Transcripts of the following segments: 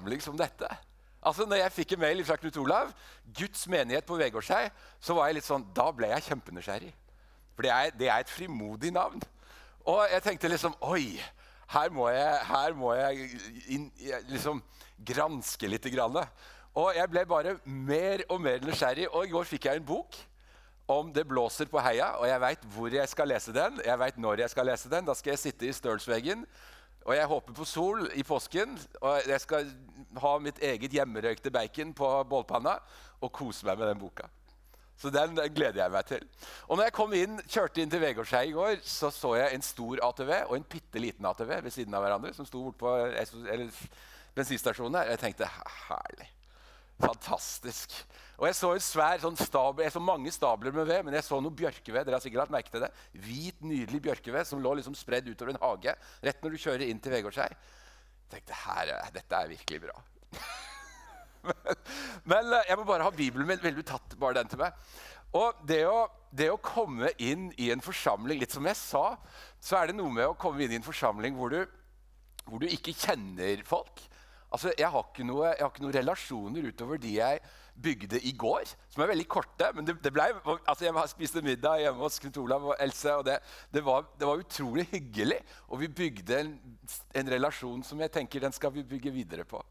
forsamling som dette. Altså, når jeg fikk en mail fra Knut Olav, Guds menighet på Vegårshei, så var jeg litt sånn, da ble jeg kjempenysgjerrig. For det er, det er et frimodig navn. Og jeg tenkte liksom Oi, her må jeg, her må jeg inn, liksom granske litt. Grann. Og jeg ble bare mer og mer nysgjerrig. Og i går fikk jeg en bok om Det blåser på heia. Og jeg veit hvor jeg skal lese den. Jeg vet når jeg skal lese den. Da skal jeg sitte i stølsveggen. Og jeg håper på sol i påsken. Og jeg skal ha mitt eget hjemmerøykte bacon på bålpanna og kose meg med den boka. Så den, gleder jeg meg til. Og når jeg kom inn, kjørte inn til Vegårshei i går, så så jeg en stor ATV og en bitte liten ATV ved siden av hverandre som sto bortpå bensinstasjonen her. Jeg tenkte herlig. Fantastisk. Og jeg så en svær sånn stabel, jeg så mange stabler med ved, men jeg så noe bjørkeved. dere har sikkert lagt merke til det. Hvit, nydelig bjørkeved som lå liksom spredd utover en hage rett når du kjører inn til Vegårshei. Jeg tenkte, her, Dette er virkelig bra. Men men, jeg må bare ha Bibelen min. Ville du tatt bare den til meg? Og det å, det å, komme inn i en forsamling Litt som jeg sa, så er det noe med å komme inn i en forsamling hvor du, hvor du ikke kjenner folk. Altså, jeg har, noe, jeg har ikke noen relasjoner utover de jeg bygde i går, som er veldig korte. Men det, det ble, altså jeg spiste middag hjemme hos Knut Olav og Else. og det, det, var, det, var, utrolig hyggelig. Og vi bygde en, en relasjon som jeg tenker den skal vi bygge videre på.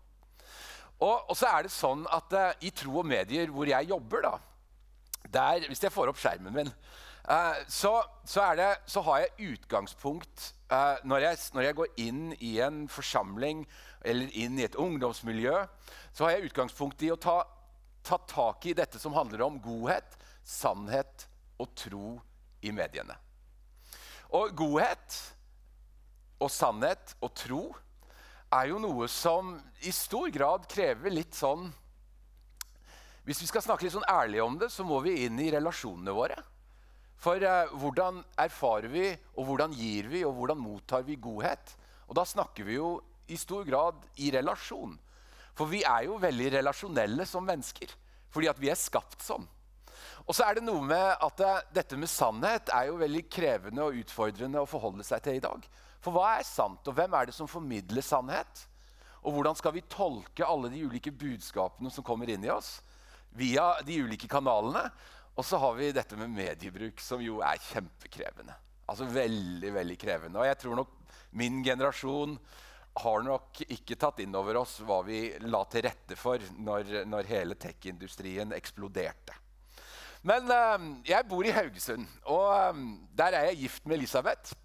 Og, og, så er det sånn at uh, I tro og medier, hvor jeg jobber, da, der, hvis jeg får opp skjermen min, uh, så, så, det, så, har jeg utgangspunkt uh, når, jeg, når, jeg, går inn i en forsamling eller inn i et ungdomsmiljø, så har jeg utgangspunkt i å ta, ta tak i dette som handler om godhet, sannhet og tro i mediene. Og godhet og sannhet og tro er jo noe som i stor grad krever litt sånn Hvis vi skal snakke litt sånn ærlig om det, så må vi inn i relasjonene våre. For eh, hvordan erfarer vi, og hvordan gir vi, og hvordan mottar vi godhet? Og da snakker vi jo i stor grad i relasjon. For vi er jo veldig relasjonelle som mennesker. Fordi at vi er skapt sånn. Og så er det noe med at det, dette med sannhet er jo veldig krevende og utfordrende å forholde seg til i dag. For hva er sant, og hvem er det som formidler sannhet? Og hvordan skal vi tolke alle de ulike budskapene som kommer inn i oss? Via de ulike kanalene. Og så har vi dette med mediebruk, som jo er kjempekrevende. Altså veldig, veldig krevende. Og jeg tror nok min generasjon har nok ikke tatt inn over oss hva vi la til rette for når, når hele tech-industrien eksploderte. Men øh, jeg bor i Haugesund, og øh, der er jeg gift med Elisabeth.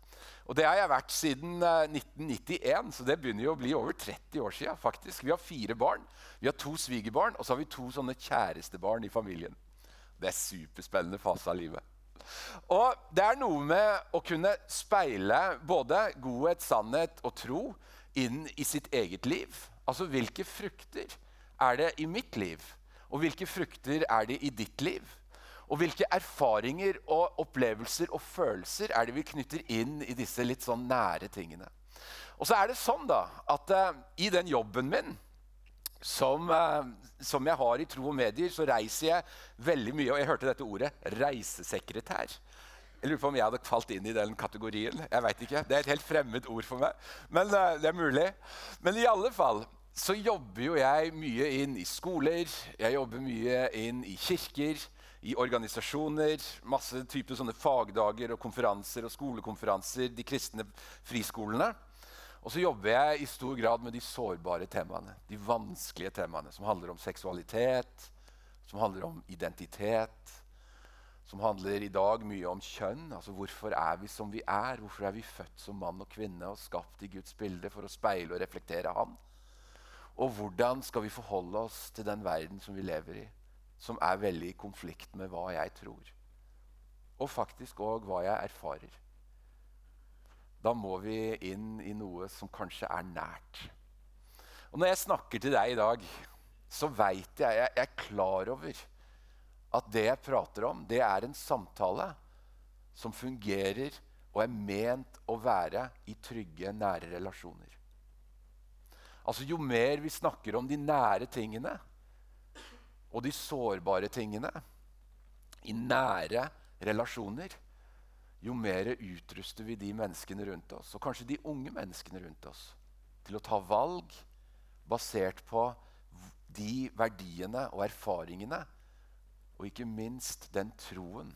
Og det har jeg vært siden 1991, eh, så det begynner jo å bli over 30 år faktisk. Vi har fire barn. Vi har to svigerbarn, og så har vi to sånne kjærestebarn i familien. Det er superspennende fase av livet. Og det er noe med å kunne speile både godhet, sannhet og tro inn i sitt eget liv. Altså hvilke frukter er det i mitt liv? Og hvilke frukter er det i ditt liv? Og hvilke erfaringer og opplevelser og følelser er det vi knytter inn i disse litt sånn nære tingene. Og så er det sånn da, at uh, i den jobben min som, uh, som, jeg har i tro og medier, så reiser jeg veldig mye. Og jeg hørte dette ordet reisesekretær. Jeg lurer på om jeg hadde falt inn i den kategorien. Jeg vet ikke. Det er et helt fremmed ord for meg. Men uh, det er mulig. Men i alle fall så jobber jo jeg mye inn i skoler, jeg jobber mye inn i kirker i organisasjoner, masse typer sånne fagdager og konferanser og skolekonferanser, de kristne friskolene. Og så jobber jeg i stor grad med de sårbare temaene, de vanskelige temaene, som handler om seksualitet, som handler om identitet, som handler i dag mye om kjønn. altså Hvorfor er vi som vi er? Hvorfor er vi født som mann og kvinne og skapt i Guds bilde for å speile og reflektere Han? Og hvordan skal vi forholde oss til den verden som vi lever i? som er veldig i konflikt med hva jeg tror. Og faktisk òg hva jeg erfarer. Da må vi inn i noe som kanskje er nært. Og når jeg snakker til deg i dag, så veit jeg, jeg er klar over at det jeg prater om, det er en samtale som fungerer og er ment å være i trygge, nære relasjoner. Altså Jo mer vi snakker om de nære tingene, og de sårbare tingene i nære relasjoner, jo mer utruster vi de menneskene rundt oss, og kanskje de unge menneskene rundt oss, til å ta valg basert på de verdiene og erfaringene, og ikke minst den troen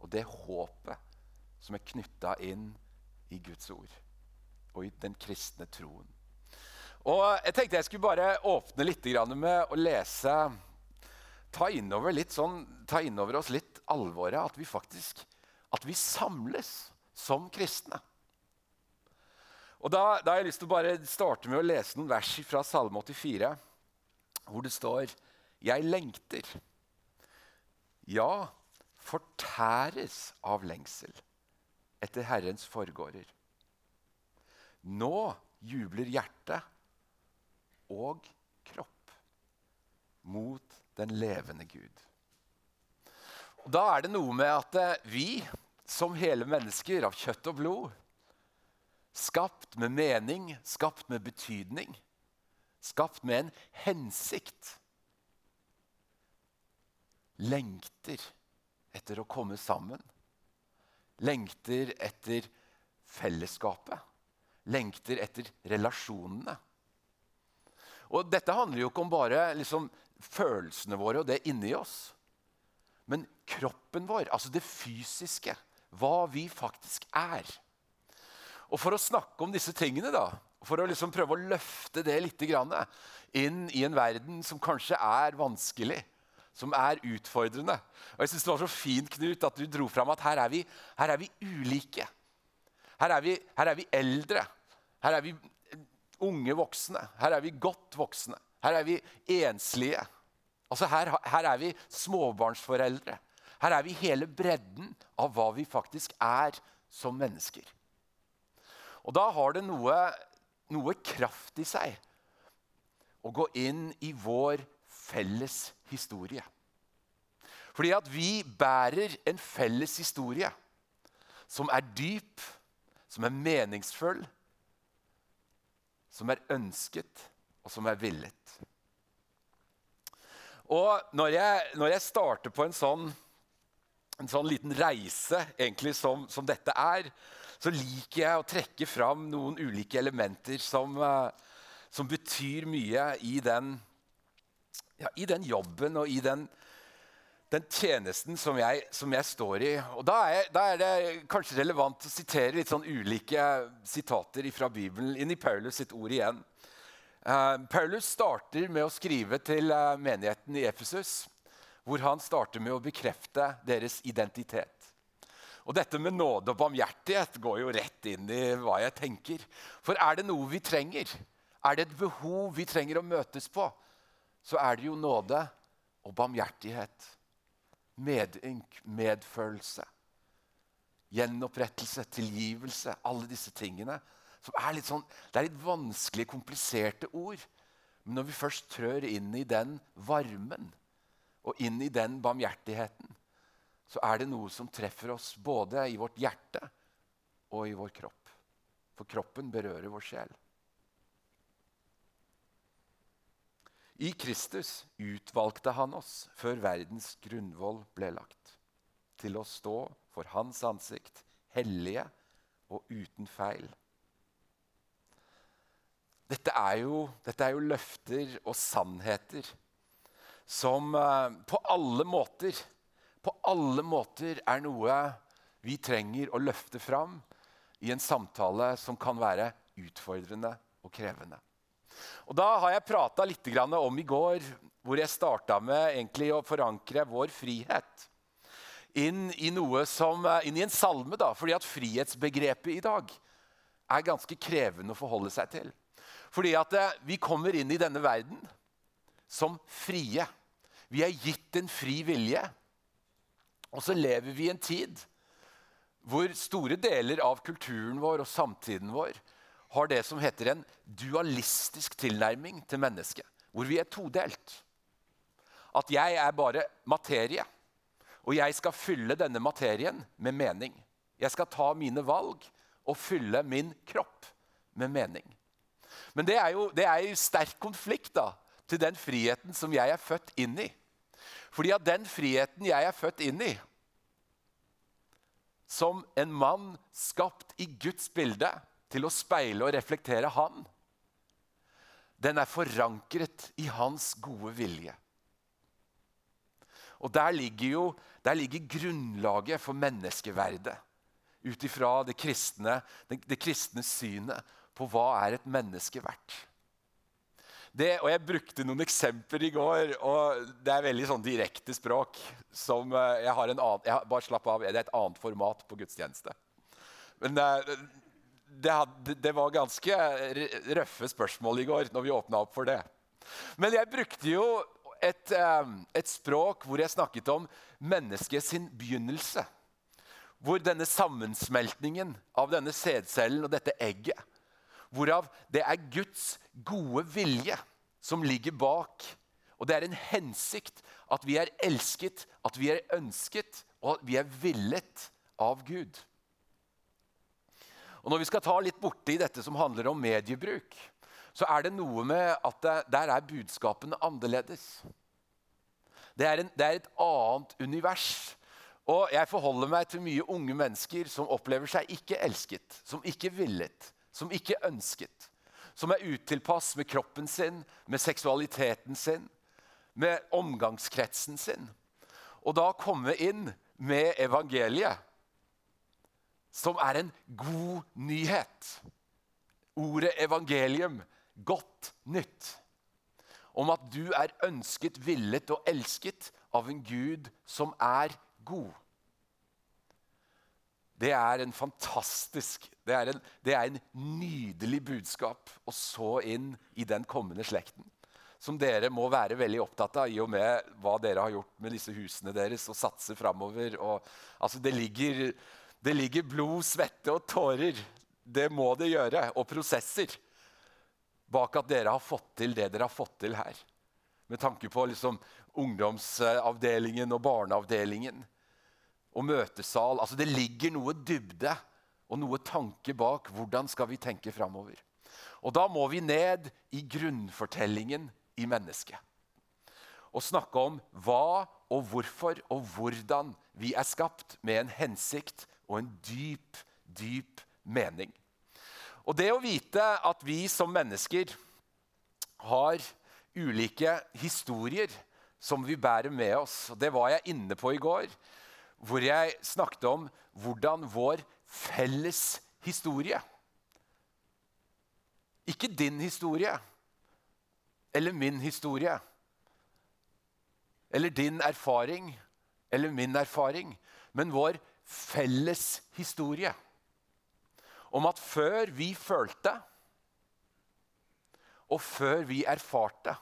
og det håpet som er knytta inn i Guds ord og i den kristne troen. Og Jeg tenkte jeg skulle bare åpne litt med å lese Ta innover, sånn, ta innover oss litt alvoret at vi faktisk at vi samles som kristne. Og da, da, har jeg lyst til å bare starte med å lese noen vers fra Salme 84, hvor det står Jeg lengter. Ja, fortæres av lengsel etter Herrens forgårder. Nå jubler hjertet og kropp mot den levende Gud. Og da er det noe med at eh, vi, som hele mennesker av kjøtt og blod, skapt med mening, skapt med betydning, skapt med en hensikt, lengter etter å komme sammen. Lengter etter fellesskapet. Lengter etter relasjonene. Og Dette handler jo ikke om bare liksom, følelsene våre og det inni oss. Men kroppen vår, altså det fysiske. Hva vi faktisk er. Og For å snakke om disse tingene, da, for å liksom prøve å løfte det litt inn i en verden som kanskje er vanskelig, som er utfordrende. Og jeg synes Det var så fint Knut, at du dro fram at her er vi, her er vi ulike. Her er vi, her er vi eldre. Her er vi unge voksne. Her er vi godt voksne. Her er vi enslige. Altså her, her, er vi småbarnsforeldre. Her er vi hele bredden av hva vi faktisk er som mennesker. Og da har det noe, noe kraft i seg å gå inn i vår felles historie. Fordi at vi bærer en felles historie som er dyp, som er meningsfull, som er ønsket, og som er villet. Og når jeg, når jeg starter på en sånn, en sånn liten reise egentlig som, som, dette er, så liker jeg å trekke fram noen ulike elementer som, uh, som betyr mye i den, ja, i den, jobben og i den, den tjenesten som jeg, som jeg, står i. Og da er, da er, det kanskje relevant å sitere litt sånn ulike sitater fra Bibelen inn i Paulus sitt ord igjen. Uh, Paulus starter med å skrive til uh, menigheten i Efesus, hvor han starter med å bekrefte deres identitet. Og Dette med nåde og barmhjertighet går jo rett inn i hva jeg tenker. For er det noe vi trenger, er det et behov vi trenger å møtes på, så er det jo nåde og barmhjertighet. Medynk, medfølelse, gjenopprettelse, tilgivelse. Alle disse tingene som er litt sånn, Det er litt vanskelige, kompliserte ord. Men når vi først trør inn i den varmen og inn i den barmhjertigheten, så er det noe som treffer oss både i vårt hjerte og i vår kropp. For kroppen berører vår sjel. I Kristus utvalgte han oss før verdens grunnvoll ble lagt, til å stå for hans ansikt, hellige og uten feil. Dette er jo, dette er jo løfter og sannheter som uh, på alle måter på alle måter er noe vi trenger å løfte fram i en samtale som kan være utfordrende og krevende. Og Da har jeg prata litt om i går, hvor jeg starta med å forankre vår frihet inn i, som, inn i en salme. Da, fordi at frihetsbegrepet i dag er ganske krevende å forholde seg til. Fordi at eh, vi kommer inn i denne verden som frie. Vi er gitt en fri vilje. Og så lever vi i en tid hvor store deler av kulturen vår og samtiden vår har det som heter en dualistisk tilnærming til mennesket. Hvor vi er todelt. At jeg er bare materie. Og jeg skal fylle denne materien med mening. Jeg skal ta mine valg og fylle min kropp med mening. Men det er jo, det er jo sterk konflikt da, til den friheten som jeg er født inn i. Fordi at den friheten jeg er født inn i, som en mann skapt i Guds bilde til å speile og reflektere Han, den er forankret i hans gode vilje. Og der ligger jo der ligger grunnlaget for menneskeverdet. Ut ifra det, kristne, det, kristne synet på hva er et menneske verdt. Det, og Jeg brukte noen eksempler i går, og det er veldig sånn direkte språk. som eh, jeg har en annen, jeg, Bare slapp av, det er et annet format på gudstjeneste. Men eh, det, hadde, det var ganske røffe spørsmål i går når vi åpna opp for det. Men jeg brukte jo et, eh, et språk hvor jeg snakket om mennesket sin begynnelse. Hvor denne sammensmeltningen av denne sædcellen og dette egget Hvorav det er Guds gode vilje som ligger bak. Og det er en hensikt at vi er elsket, at vi er ønsket, og at vi er villet av Gud. Og Når vi skal ta litt borti dette som handler om mediebruk, så er det noe med at det, der er budskapene annerledes. Det er, en, det er, et annet univers. Og jeg forholder meg til mye unge mennesker som opplever seg ikke elsket, som ikke villet, som ikke ønsket. Som er utilpass med kroppen sin, med seksualiteten sin, med omgangskretsen sin. Og da komme inn med evangeliet, som er en god nyhet. Ordet evangelium, godt nytt. Om at du er ønsket, villet og elsket av en Gud som er god. Det er en fantastisk, det er en, det er en nydelig budskap å så inn i den kommende slekten. Som dere må være veldig opptatt av i og med hva dere har gjort med disse husene deres. og satse fremover. Og, altså, det, ligger, det ligger blod, svette og tårer. Det må det gjøre. Og prosesser bak at dere har fått til det dere har fått til her. Med tanke på liksom, ungdomsavdelingen og barneavdelingen og møtesal. Altså Det ligger noe dybde og noe tanke bak. Hvordan skal vi tenke framover? Og da må vi ned i grunnfortellingen i mennesket. Og snakke om hva og hvorfor og hvordan vi er skapt med en hensikt og en dyp, dyp mening. Og det å vite at vi som mennesker har ulike historier som vi bærer med oss, det var jeg inne på i går hvor jeg snakket om hvordan vår felles historie Ikke din historie eller min historie eller din erfaring eller min erfaring, men vår felles historie. Om at før vi følte, og før vi erfarte,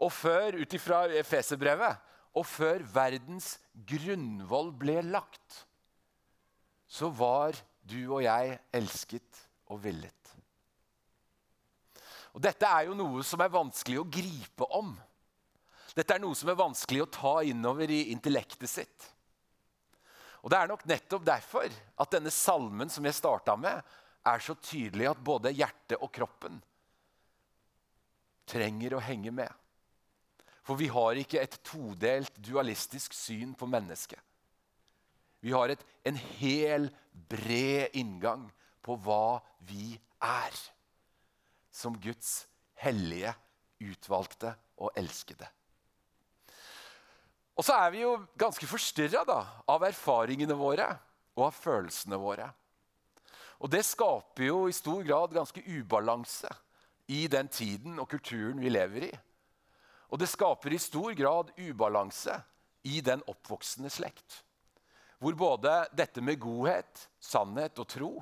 og før, ut ifra Efeserbrevet, og før verdens grunnvoll ble lagt, så var du og jeg elsket og villet. Og Dette er jo noe som er vanskelig å gripe om. Dette er noe som er vanskelig å ta innover i intellektet sitt. Og Det er nok nettopp derfor at denne salmen som jeg starta med, er så tydelig at både hjertet og kroppen trenger å henge med. For vi har ikke et todelt, dualistisk syn på mennesket. Vi har et, en hel, bred inngang på hva vi er. Som Guds hellige, utvalgte og elskede. Og så er vi jo ganske forstyrra av erfaringene våre og av følelsene våre. Og det skaper jo i stor grad ganske ubalanse i den tiden og kulturen vi lever i. Og det skaper i stor grad ubalanse i den oppvoksende slekt. Hvor både dette med godhet, sannhet og tro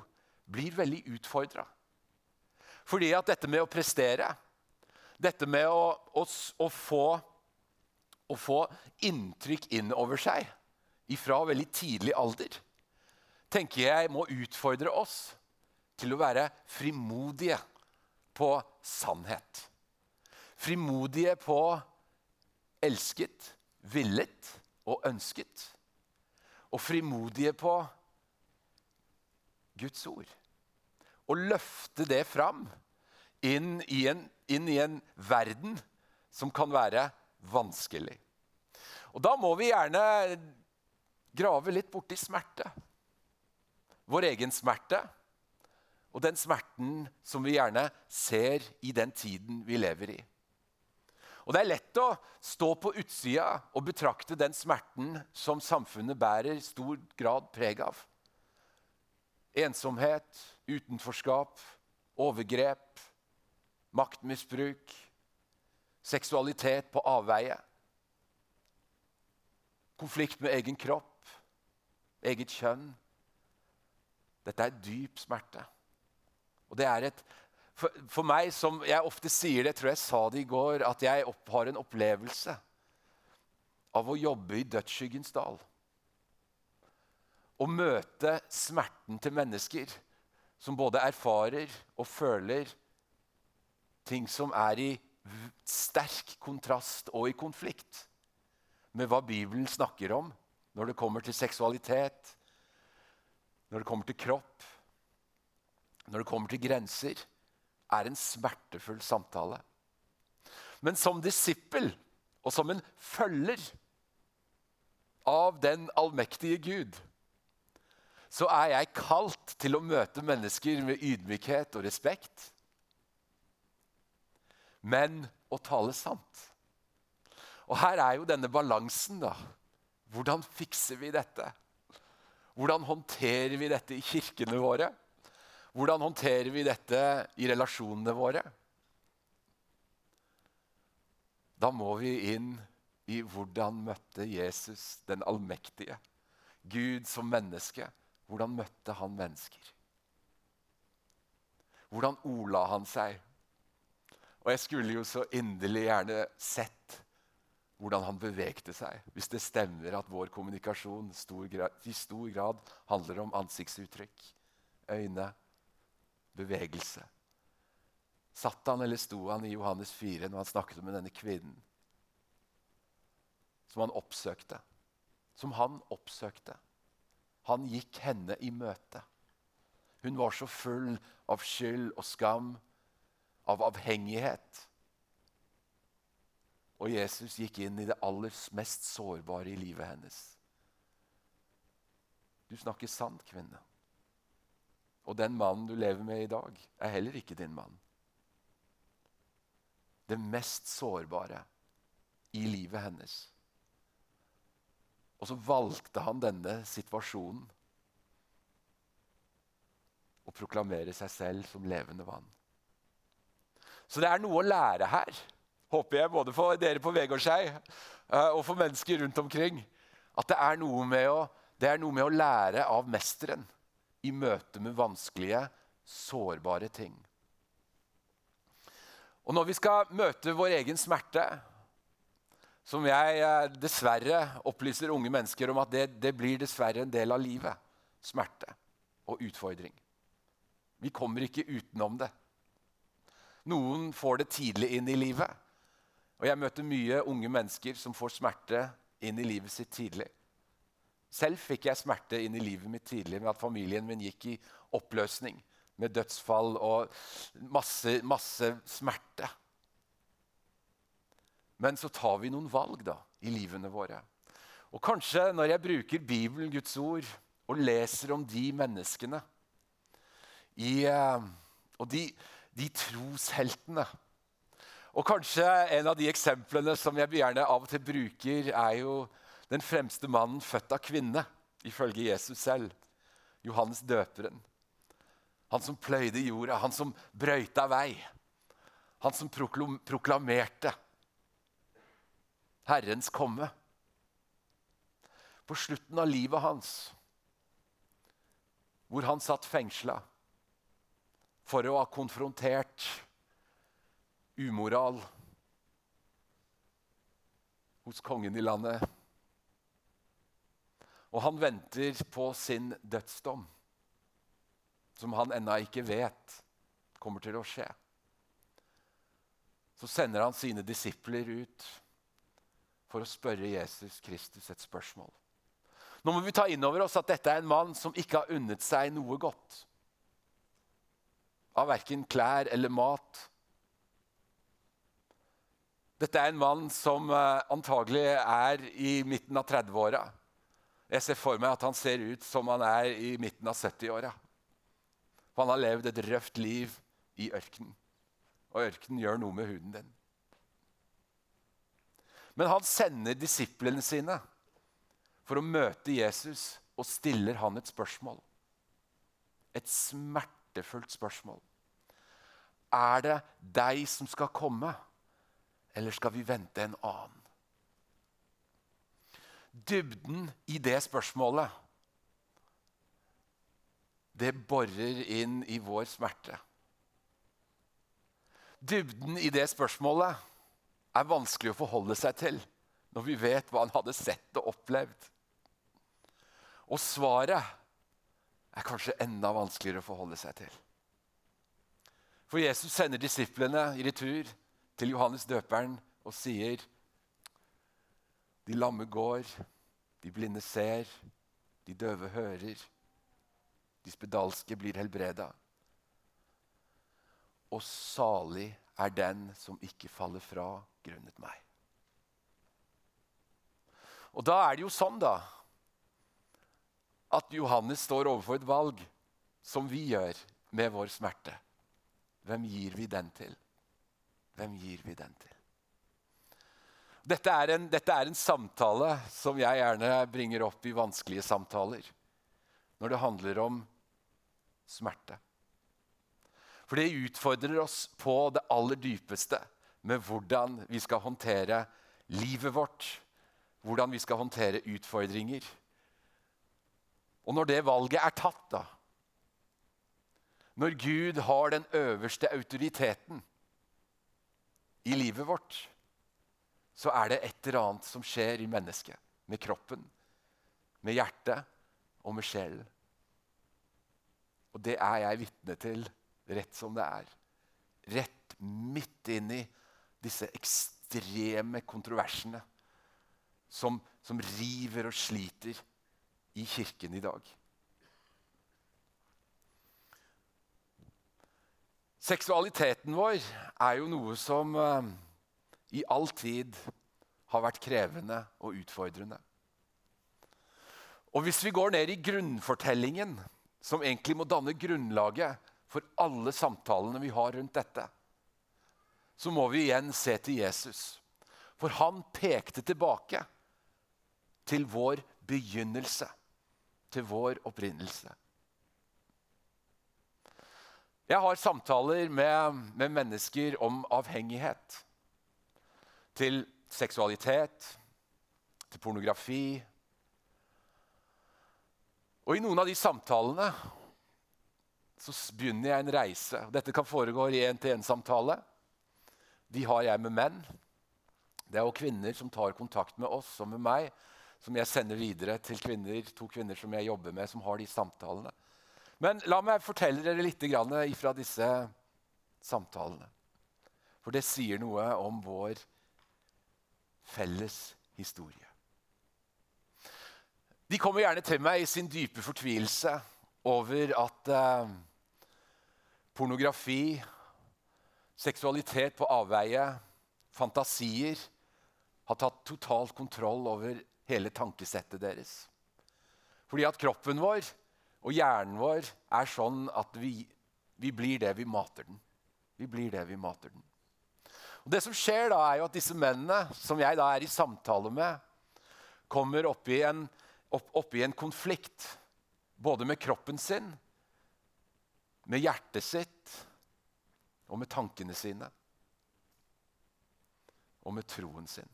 blir veldig utfordra. Fordi at dette med å prestere, dette med å, å, å, få, å få, inntrykk innover seg ifra veldig tidlig alder, tenker jeg må utfordre oss til å være frimodige på sannhet frimodige på elsket, villet og ønsket. Og frimodige på Guds ord. Og løfte det fram inn i, en, inn i en verden som kan være vanskelig. Og da må vi gjerne grave litt borti smerte. Vår egen smerte og den smerten som vi gjerne ser i den tiden vi lever i. Og Det er lett å stå på utsida og betrakte den smerten som samfunnet bærer stor grad preg av. Ensomhet, utenforskap, overgrep, maktmisbruk, seksualitet på avveie. Konflikt med egen kropp, eget kjønn. Dette er dyp smerte. Og det er et for, for, meg, som jeg ofte sier det, tror jeg sa det i går, at jeg opp, har en opplevelse av å jobbe i dødsskyggens dal. Å møte smerten til mennesker som både erfarer og føler ting som er i sterk kontrast og i konflikt med hva Bibelen snakker om når det kommer til seksualitet, når det kommer til kropp, når det kommer til grenser er en smertefull samtale. Men som disippel og som en følger av den allmektige Gud, så er jeg kalt til å møte mennesker med ydmykhet og respekt, men å tale sant. Og her er jo denne balansen, da. Hvordan fikser vi dette? Hvordan håndterer vi dette i kirkene våre? Hvordan håndterer vi dette i relasjonene våre? Da må vi inn i hvordan møtte Jesus den allmektige. Gud som menneske. Hvordan møtte han mennesker? Hvordan ola han seg? Og jeg skulle jo så inderlig gjerne sett hvordan han bevegte seg. Hvis det stemmer at vår kommunikasjon stor grad, i stor grad handler om ansiktsuttrykk, øyne, bevegelse. Satt han eller sto han i Johannes 4 når han snakket med denne kvinnen? Som han oppsøkte. Som han oppsøkte. Han gikk henne i møte. Hun var så full av skyld og skam, av avhengighet. Og Jesus gikk inn i det aller mest sårbare i livet hennes. Du snakker sant, kvinne. Og den mannen du lever med i dag, er heller ikke din mann. Det mest sårbare i livet hennes. Og så valgte han denne situasjonen å proklamere seg selv som levende vann. Så det er noe å lære her, håper jeg, både for dere på Vegårshei eh, og for mennesker rundt omkring. At det er noe med å, noe med å lære av mesteren i møte med vanskelige, sårbare ting. Og når vi skal møte vår egen smerte, som jeg eh, dessverre opplyser unge mennesker om at det, det blir dessverre en del av livet smerte og utfordring. Vi kommer ikke utenom det. Noen får det tidlig inn i livet. Og jeg møter mye unge mennesker som får smerte inn i livet sitt tidlig. Selv fikk jeg smerte inn i livet mitt tidlig med at familien min gikk i oppløsning. Med dødsfall og masse, masse smerte. Men så tar vi noen valg da, i livene våre. Og kanskje når jeg bruker Bibelen, Guds ord, og leser om de menneskene i, eh, Og de, de trosheltene Og kanskje en av de eksemplene som jeg gjerne av og til bruker, er jo den fremste mannen født av kvinne, ifølge Jesus selv. Johannes døperen. Han som pløyde jorda, han som brøyta vei. Han som proklamerte Herrens komme. På slutten av livet hans, hvor han satt fengsla for å ha konfrontert umoral hos kongen i landet og han venter på sin dødsdom, som han ennå ikke vet kommer til å skje. Så sender han sine disipler ut for å spørre Jesus Kristus et spørsmål. Nå må vi ta inn over oss at dette er en mann som ikke har unnet seg noe godt. Av verken klær eller mat. Dette er en mann som eh, antagelig er i midten av 30-åra. Jeg ser for meg at han ser ut som han er i midten av 70-åra. For han har levd et røft liv i ørkenen. Og ørkenen gjør noe med huden din. Men han sender disiplene sine for å møte Jesus og stiller han et spørsmål. Et smertefullt spørsmål. Er det deg som skal komme, eller skal vi vente en annen? Dybden i det spørsmålet, det borer inn i vår smerte. Dybden i det spørsmålet er vanskelig å forholde seg til når vi vet hva han hadde sett og opplevd. Og svaret er kanskje enda vanskeligere å forholde seg til. For Jesus sender disiplene i retur til Johannes døperen og sier De lamme går, de blinde ser, de døve hører, de spedalske blir helbreda. Og salig er den som ikke faller fra grunnet meg. Og da er det jo sånn, da, at Johannes står overfor et valg som vi gjør med vår smerte. Hvem gir vi den til? Hvem gir vi den til? Dette er, en, dette er en samtale som jeg gjerne bringer opp i vanskelige samtaler. Når det handler om smerte. For det utfordrer oss på det aller dypeste med hvordan vi skal håndtere livet vårt. Hvordan vi skal håndtere utfordringer. Og når det valget er tatt, da Når Gud har den øverste autoriteten i livet vårt, så er det et eller annet som skjer i mennesket. Med kroppen, med hjertet og med sjelen. Og det er jeg vitne til rett som det er. Rett midt inn i disse ekstreme kontroversene som, som river og sliter i kirken i dag. Seksualiteten vår er jo noe som uh, i all tid har vært krevende og utfordrende. Og Hvis vi går ned i grunnfortellingen, som egentlig må danne grunnlaget for alle samtalene vi har rundt dette, så må vi igjen se til Jesus. For han pekte tilbake til vår begynnelse, til vår opprinnelse. Jeg har samtaler med, med mennesker om avhengighet. Til seksualitet, til pornografi. Og i noen av de samtalene så begynner jeg en reise. Dette kan foregå i én-til-én-samtale. De har jeg med menn. Det er jo kvinner som tar kontakt med oss og med meg, som jeg sender videre til kvinner, to kvinner som jeg jobber med, som har de samtalene. Men la meg fortelle dere litt fra disse samtalene. For det sier noe om vår felles historie. De kommer gjerne til meg i sin dype fortvilelse over at eh, pornografi, seksualitet på avveie, fantasier har tatt totalt kontroll over hele tankesettet deres. Fordi at kroppen vår og hjernen vår er sånn at vi, vi blir det vi mater den. Vi blir det vi mater den. Og Det som skjer da, er jo at disse mennene, som jeg da er i samtale med, kommer opp i en, opp, opp i en konflikt. Både med kroppen sin, med hjertet sitt og med tankene sine. Og med troen sin.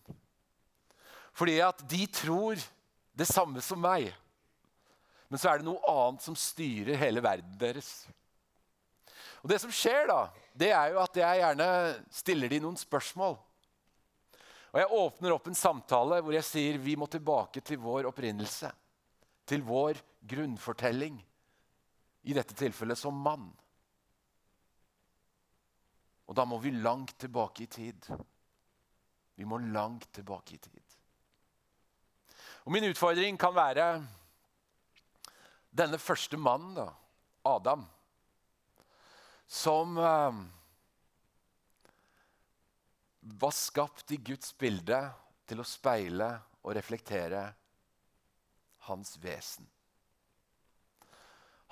Fordi at de tror det samme som meg. Men så er det noe annet som styrer hele verden deres. Og Det som skjer, da, det er jo at jeg gjerne stiller dem noen spørsmål. Og Jeg åpner opp en samtale hvor jeg sier vi må tilbake til vår opprinnelse. Til vår grunnfortelling. I dette tilfellet som mann. Og da må vi langt tilbake i tid. Vi må langt tilbake i tid. Og Min utfordring kan være denne første mannen, da, Adam, som eh, var skapt i Guds bilde til å speile og reflektere hans vesen.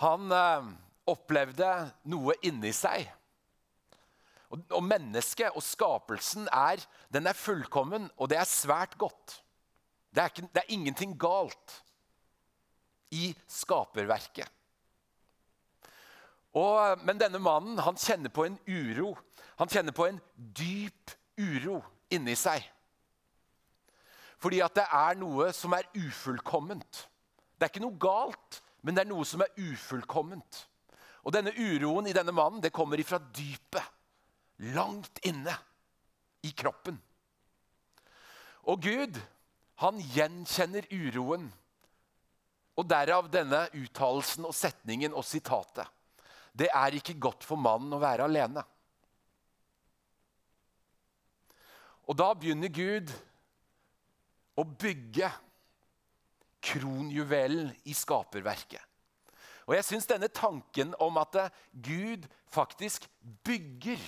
Han, eh, opplevde noe inni seg. Og, og mennesket og skapelsen er, den er fullkommen, og det er svært godt. Det er, ikke, det er ingenting galt i skaperverket. Og, men denne mannen han kjenner på en uro. Han kjenner på en dyp uro inni seg. Fordi at det er noe som er ufullkomment. Det er ikke noe galt, men det er noe som er ufullkomment. Og denne uroen i denne mannen det kommer ifra dypet. Langt inne i kroppen. Og Gud, han gjenkjenner uroen. Og derav denne uttalelsen og setningen og sitatet. Det er ikke godt for mannen å være alene. Og da begynner Gud å bygge kronjuvelen i skaperverket. Og jeg syns denne tanken om at Gud faktisk bygger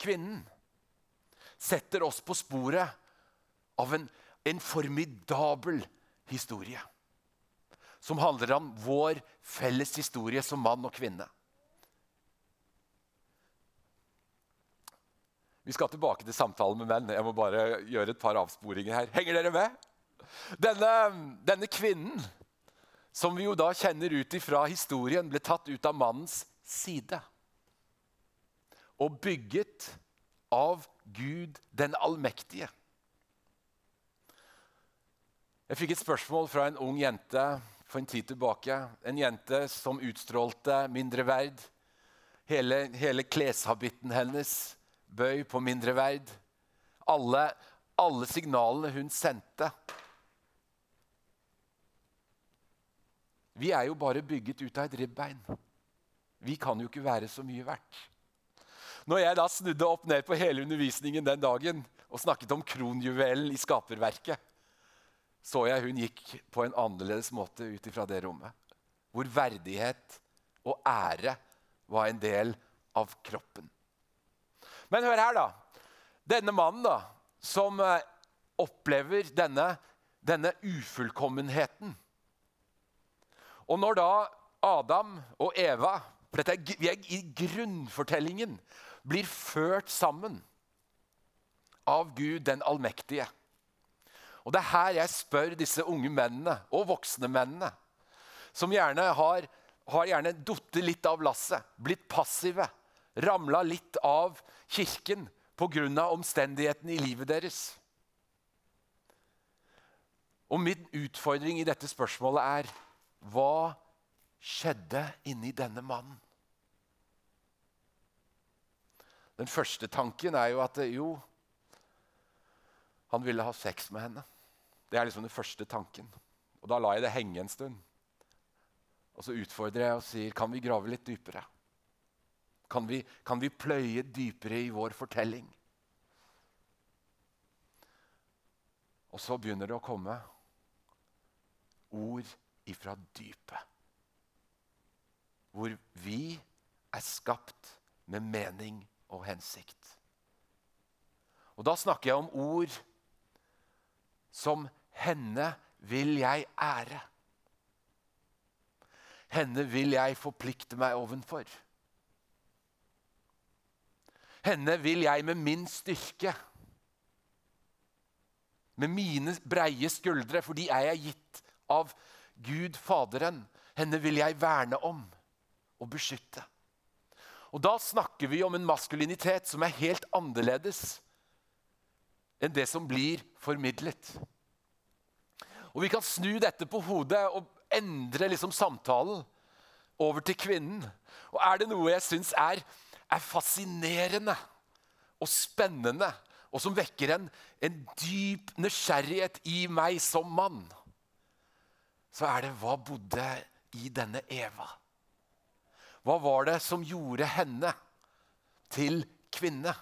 kvinnen, setter oss på sporet av en, en formidabel historie. Som handler om vår felles historie som mann og kvinne. Vi skal tilbake til samtalen med menn. Jeg må bare gjøre et par avsporinger her. Henger dere med? Denne, denne kvinnen, som vi jo da kjenner ut ifra historien, ble tatt ut av mannens side. Og bygget av Gud den allmektige. Jeg fikk et spørsmål fra en ung jente for en tid tilbake. En jente som utstrålte mindreverd. Hele, hele kleshabitten hennes bøy på mindreverd. Alle, alle signalene hun sendte. Vi er jo bare bygget ut av et ribbein. Vi kan jo ikke være så mye verdt. Når jeg da snudde opp ned på hele undervisningen den dagen og snakket om kronjuvelen i skaperverket, så jeg hun gikk på en annerledes måte ut ifra det rommet. Hvor verdighet og ære var en del av kroppen. Men hør her, da. Denne mannen da, som eh, opplever denne, denne ufullkommenheten. Og når da Adam og Eva dette er, i grunnfortellingen blir ført sammen av Gud den allmektige. Og Det er her jeg spør disse unge mennene og voksne mennene, som gjerne har, har gjerne falt litt av lasset, blitt passive, ramla litt av kirken pga. omstendighetene i livet deres. Og min utfordring i dette spørsmålet er hva skjedde inni denne mannen? Den første tanken er jo at jo, han ville ha sex med henne. Det er liksom den første tanken. Og Da lar jeg det henge en stund. Og så utfordrer jeg og sier kan vi grave litt dypere. Kan vi, kan vi pløye dypere i vår fortelling? Og så begynner det å komme ord ifra dypet. Hvor vi er skapt med mening og hensikt. Og Da snakker jeg om ord som 'Henne vil jeg ære'. Henne vil jeg forplikte meg ovenfor. Henne vil jeg med min styrke, med mine breie skuldre, for de er jeg gitt av Gud Faderen. Henne vil jeg verne om og beskytte. Og Da snakker vi om en maskulinitet som er helt annerledes enn det som blir formidlet. Og Vi kan snu dette på hodet og endre liksom samtalen over til kvinnen. Og Er det noe jeg syns er er fascinerende og spennende, og som vekker en, en dyp nysgjerrighet i meg som mann, så er det hva bodde i denne Eva? Hva var det som gjorde henne til kvinne?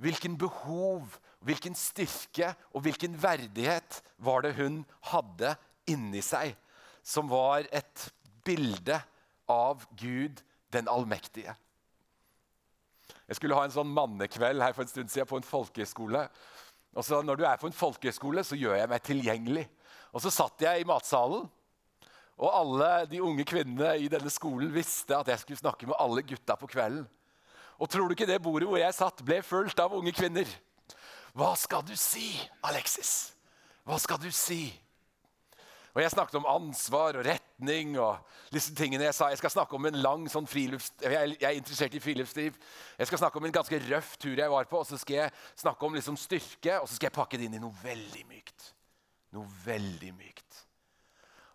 Hvilken behov, hvilken styrke og hvilken verdighet var det hun hadde inni seg, som var et bilde av Gud den allmektige? Jeg skulle ha en sånn mannekveld her for en stund siden på en folkehøyskole. Og så Når du er på en folkehøyskole, så gjør jeg meg tilgjengelig. Og Så satt jeg i matsalen, Og alle de unge kvinnene i denne skolen visste at jeg skulle snakke med alle gutta på kvelden. Og tror du ikke det bordet hvor jeg satt, ble fullt av unge kvinner? Hva skal du si, Alexis? Hva skal du si? Og Jeg snakket om ansvar og retning og disse tingene jeg sa. Jeg skal snakke om en lang sånn frilufts... Jeg er interessert i friluftsliv. Jeg skal snakke om en ganske røff tur jeg var på, og så skal jeg snakke om liksom styrke. Og så skal jeg pakke det inn i noe veldig mykt. Noe veldig mykt.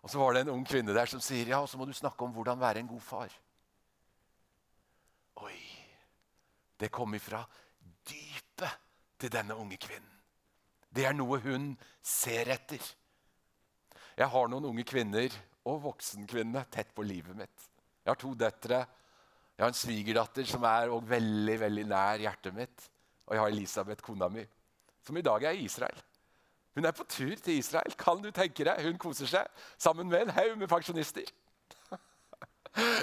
Og så var det en ung kvinne der som sier ja, og så må du snakke om hvordan være en god far. Oi. Det kom ifra til denne unge kvinnen. Det er noe hun ser etter. Jeg har noen unge kvinner og voksenkvinner tett på livet mitt. Jeg har to døtre. Jeg har en svigerdatter som er veldig veldig nær hjertet mitt. Og jeg har Elisabeth, kona mi, som i dag er i Israel. Hun er på tur til Israel. Kan du tenke deg? Hun koser seg sammen med en haug med pensjonister.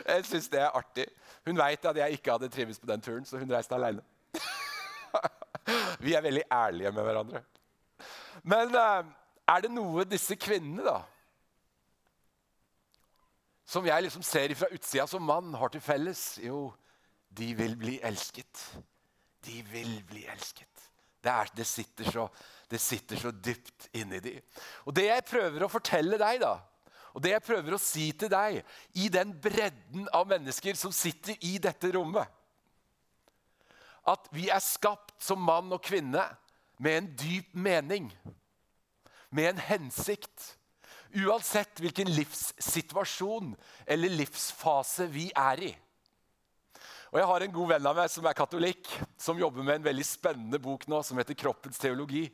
Jeg syns det er artig. Hun veit at jeg ikke hadde trives på den turen, så hun reiste aleine. Vi er veldig ærlige med hverandre. Men uh, er det noe disse kvinnene, da, som jeg liksom ser fra utsida som mann, har til felles? Jo, de vil bli elsket. De vil bli elsket. Det, er, det, sitter, så, det sitter så dypt inni de. Og det jeg prøver å fortelle deg, da, og det jeg prøver å si til deg i den bredden av mennesker som sitter i dette rommet At vi er skapt som mann og kvinne med en dyp mening med en hensikt. Uansett hvilken livssituasjon eller livsfase vi er i. Og Jeg har en god venn av meg som er katolikk, som jobber med en veldig spennende bok nå som heter 'Kroppens teologi'.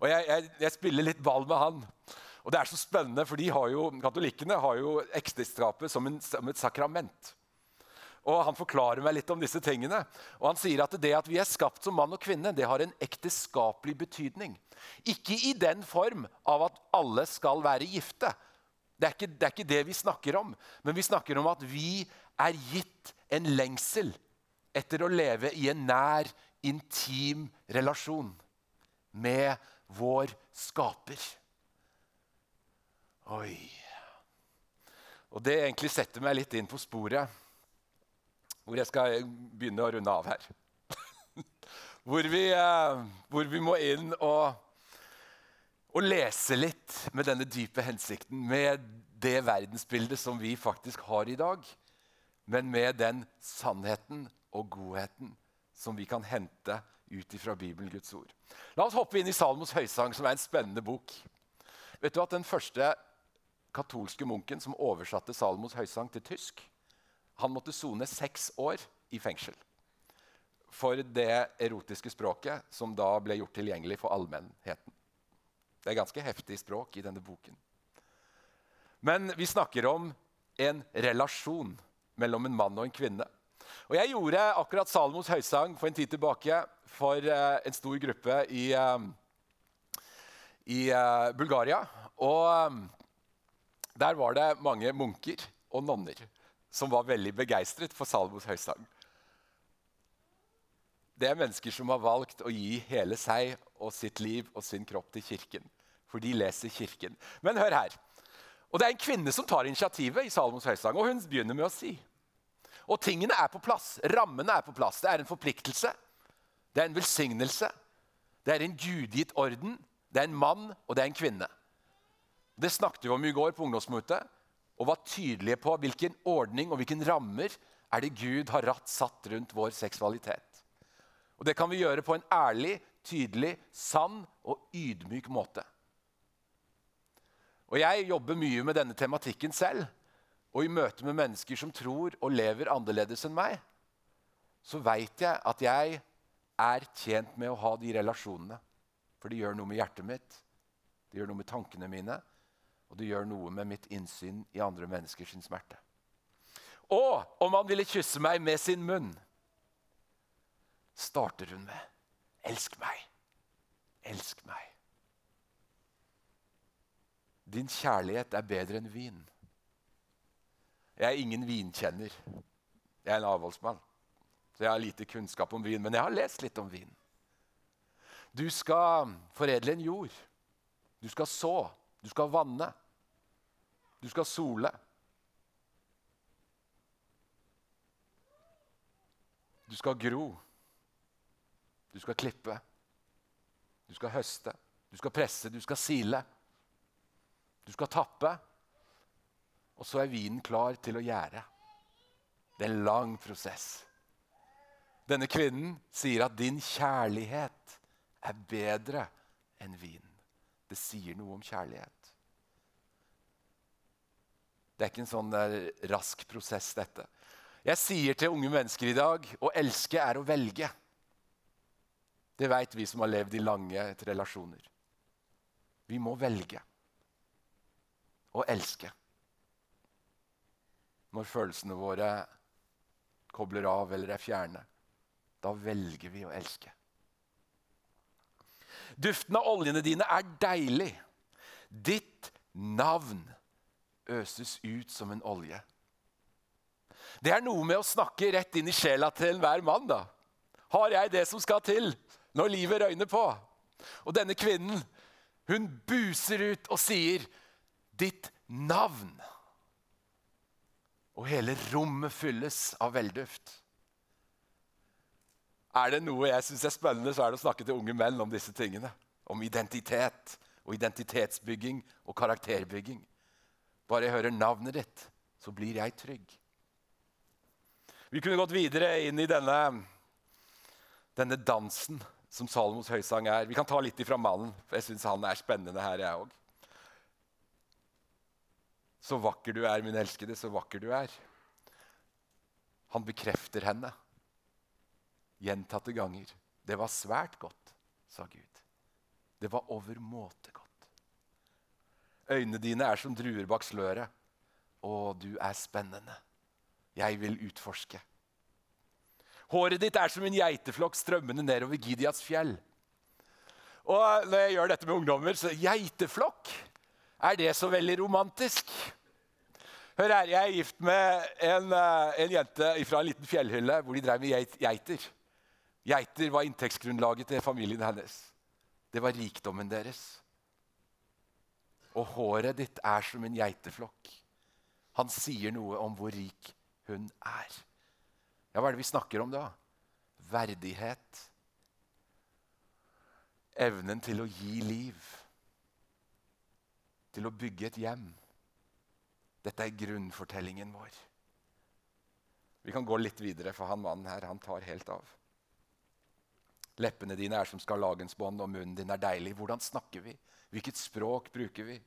Og jeg, jeg, jeg spiller litt ball med han. Og det er så spennende, for har jo, Katolikkene har jo ekteskapet som, som et sakrament. Og Han forklarer meg litt om disse tingene. Og Han sier at det at vi er skapt som mann og kvinne, det har en ekteskapelig betydning. Ikke i den form av at alle skal være gifte. Det er, ikke, det er ikke det vi snakker om. Men vi snakker om at vi er gitt en lengsel etter å leve i en nær, intim relasjon med vår skaper. Oi. Og det egentlig setter meg litt inn på sporet hvor jeg skal begynne å runde av her. hvor, vi, eh, hvor, vi, må inn og, og, lese litt med denne dype hensikten. Med det verdensbildet som vi faktisk har i dag. Men med den sannheten og godheten som vi kan hente ut ifra Bibelen, Guds ord. La oss hoppe inn i Salmos høysang, som er en spennende bok. Vet du at Den første katolske munken som oversatte Salmos høysang til tysk, han måtte sone seks år i fengsel for det erotiske språket som da ble gjort tilgjengelig for allmennheten. Det er ganske heftig språk i denne boken. Men vi snakker om en relasjon mellom en mann og en kvinne. Og Jeg gjorde akkurat Salomos høysang for en tid tilbake for uh, en stor gruppe i, uh, i uh, Bulgaria. Og der var det mange munker og nonner som var veldig begeistret for Salmos høysang. Det er mennesker som har valgt å gi hele seg og sitt liv og sin kropp til Kirken. For de leser Kirken. Men hør her. Og Det er en kvinne som tar initiativet i Salmos høysang. Og hun begynner med å si. Og tingene er på plass. Rammene er på plass. Det er en forpliktelse. Det er en velsignelse. Det er en gudgitt orden. Det er en mann, og det er en kvinne. Det snakket vi om i går på ungdomsmøtet og var tydelige på hvilken ordning og hvilken rammer er det Gud har ratt satt rundt vår seksualitet. Og Det kan vi gjøre på en ærlig, tydelig, sann og ydmyk måte. Og Jeg jobber mye med denne tematikken selv. Og i møte med mennesker som tror og lever annerledes enn meg, så veit jeg at jeg er tjent med å ha de relasjonene. For det gjør noe med hjertet mitt, det gjør noe med tankene mine, og det gjør noe med mitt innsyn i andre menneskers smerte. Og om han ville kysse meg med sin munn, starter hun med 'Elsk meg, elsk meg'. Din kjærlighet er bedre enn vin. Jeg er ingen vinkjenner. Jeg er en avholdsmann, så jeg har lite kunnskap om vin. Men jeg har lest litt om vin. Du skal foredle en jord. Du skal så. Du skal vanne. Du skal sole. Du skal gro. Du skal klippe. Du skal høste. Du skal presse. Du skal sile. Du skal tappe. Og så er vinen klar til å gjære. Det er en lang prosess. Denne kvinnen sier at 'din kjærlighet er bedre enn vin'. Det sier noe om kjærlighet. Det er ikke en sånn rask prosess, dette. Jeg sier til unge mennesker i dag å elske er å velge. Det veit vi som har levd i lange relasjoner. Vi må velge å elske. Når følelsene våre kobler av eller er fjerne. Da velger vi å elske. Duften av oljene dine er deilig. Ditt navn øses ut som en olje. Det er noe med å snakke rett inn i sjela til enhver mann. da. Har jeg det som skal til når livet røyner på? Og denne kvinnen, hun buser ut og sier, 'Ditt navn'. Og hele rommet fylles av velduft. Er det noe jeg syns er spennende, så er det å snakke til unge menn om disse tingene. Om identitet og identitetsbygging og karakterbygging. Bare jeg hører navnet ditt, så blir jeg trygg. Vi kunne gått videre inn i denne, denne dansen som Salomos høysang er. Vi kan ta litt ifra mannen, for jeg syns han er spennende her, jeg òg. Så vakker du er, min elskede, så vakker du er. Han bekrefter henne gjentatte ganger. Det var svært godt, sa Gud. Det var overmåte godt. Øynene dine er som druer bak sløret. Å, du er spennende. Jeg vil utforske. Håret ditt er som en geiteflokk strømmende nedover Gideas fjell. Og når jeg gjør dette med ungdommer, så Geiteflokk? Er det så veldig romantisk? Hør her, Jeg er gift med en, eh, en jente fra en liten fjellhylle hvor de drev med geiter. Geiter var inntektsgrunnlaget til familien hennes. Det var rikdommen deres. Og håret ditt er som en geiteflokk. Han sier noe om hvor rik hun er. Ja, hva er det vi snakker om da? Verdighet. Evnen til å gi liv. Til å bygge et hjem. Dette er grunnfortellingen vår. Vi kan gå litt videre, for han mannen her han tar helt av. Leppene dine er som skarlagensbånd, og munnen din er deilig. Hvordan snakker vi? Hvilket språk bruker vi?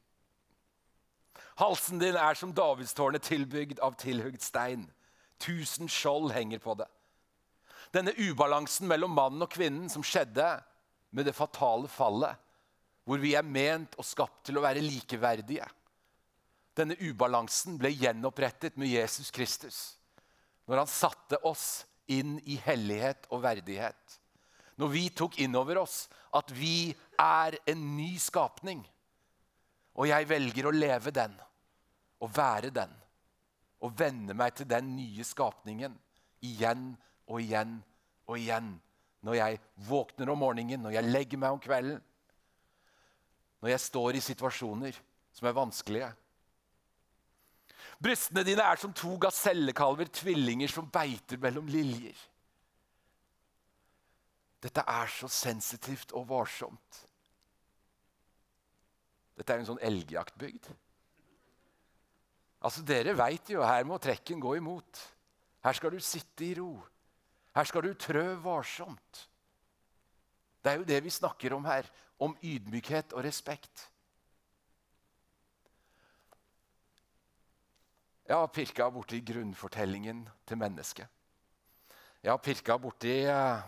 Halsen din er som Davidstårnet tilbygd av tilhugd stein. Tusen skjold henger på det. Denne ubalansen mellom mannen og kvinnen som skjedde med det fatale fallet, hvor vi er ment og skapt til å være likeverdige. Denne ubalansen ble gjenopprettet med Jesus Kristus når han satte oss inn i hellighet og verdighet. Når vi tok inn over oss at vi er en ny skapning. Og jeg velger å leve den og være den og venne meg til den nye skapningen igjen og igjen og igjen. Når jeg våkner om morgenen, når jeg legger meg om kvelden. Når jeg står i situasjoner som er vanskelige. Brystene dine er som to gasellekalver, tvillinger som beiter mellom liljer. Dette er så sensitivt og varsomt. Dette er en sånn elgjaktbygd. Altså, Dere veit jo her må trekken gå imot. Her skal du sitte i ro. Her skal du trø varsomt. Det er jo det vi snakker om her. Om ydmykhet og respekt. Jeg har pirka borti grunnfortellingen til mennesket. Jeg har pirka borti eh,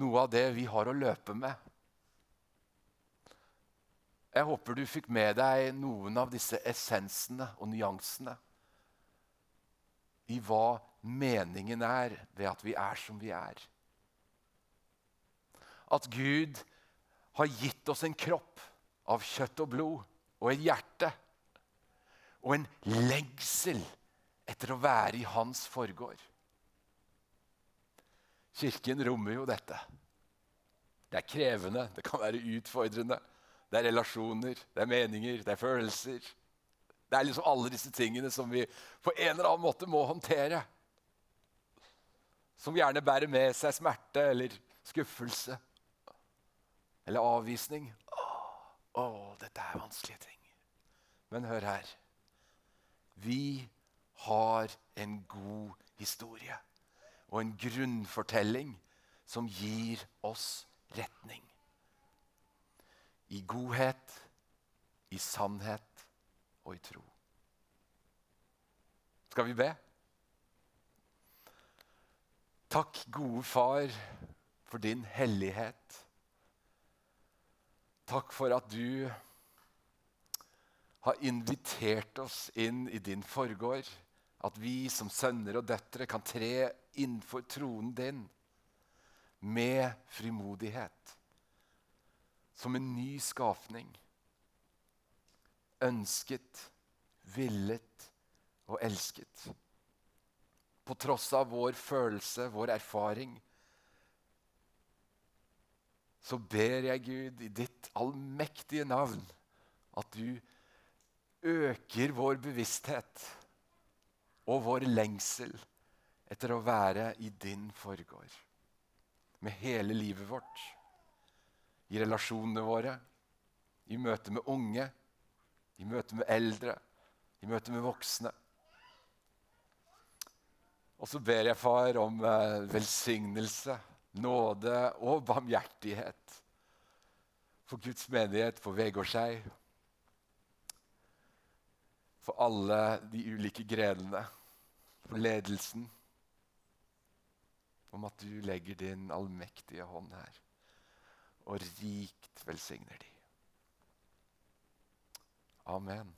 noe av det vi har å løpe med jeg håper du fikk med deg noen av disse essensene og nyansene i hva meningen er ved at vi er som vi er. At Gud har gitt oss en kropp av kjøtt og blod og et hjerte og en lengsel etter å være i hans forgård. Kirken rommer jo dette. Det er krevende, det kan være utfordrende. Det er relasjoner, det er meninger, det er følelser. Det er liksom alle disse tingene som vi på en eller annen måte må håndtere. som gjerne bærer med seg smerte eller skuffelse eller avvisning. Å, dette er vanskelige ting. Men hør her. Vi har en god historie og en grunnfortelling som gir oss retning. I godhet, i sannhet og i tro. Skal vi be? Takk, gode far, for din hellighet. Takk for at du har invitert oss inn i din forgård. At vi som sønner og døtre kan tre innenfor tronen din med frimodighet. Som en ny skapning. Ønsket, villet og elsket på tross av vår følelse, vår erfaring, så ber jeg Gud i ditt allmektige navn at du øker vår bevissthet og vår lengsel etter å være i din forgård. Med hele livet vårt. I relasjonene våre, i møte med unge, i møte med eldre, i møte med voksne. Og så ber jeg, far, om eh, velsignelse, nåde og barmhjertighet for Guds menighet, på Vegårshei, for alle de ulike grenene, for ledelsen. Om at du legger din allmektige hånd her og rikt velsigner de. Amen.